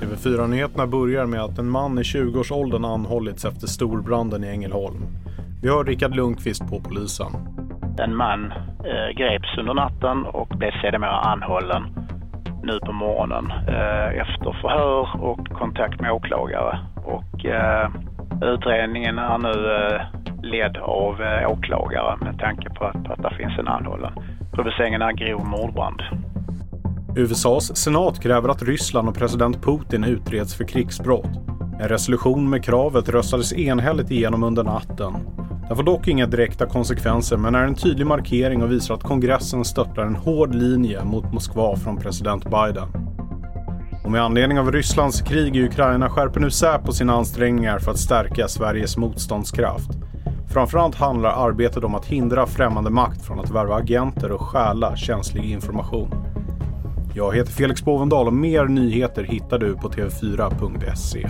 TV4-nyheterna börjar med att en man i 20-årsåldern anhållits efter storbranden i Ängelholm. Vi har Rickard Lundqvist på polisen. En man eh, greps under natten och blev sedermera anhållen nu på morgonen eh, efter förhör och kontakt med åklagare. Och, eh, utredningen är nu eh, ledd av eh, åklagare med tanke på att, att det finns en anhållen. Rubriceringen är grov mordbrand. USAs senat kräver att Ryssland och president Putin utreds för krigsbrott. En resolution med kravet röstades enhälligt igenom under natten. Den får dock inga direkta konsekvenser men är en tydlig markering och visar att kongressen stöttar en hård linje mot Moskva från president Biden. Och med anledning av Rysslands krig i Ukraina skärper nu Säpo sina ansträngningar för att stärka Sveriges motståndskraft. Framförallt handlar arbetet om att hindra främmande makt från att värva agenter och stjäla känslig information. Jag heter Felix Bovendal och mer nyheter hittar du på tv4.se.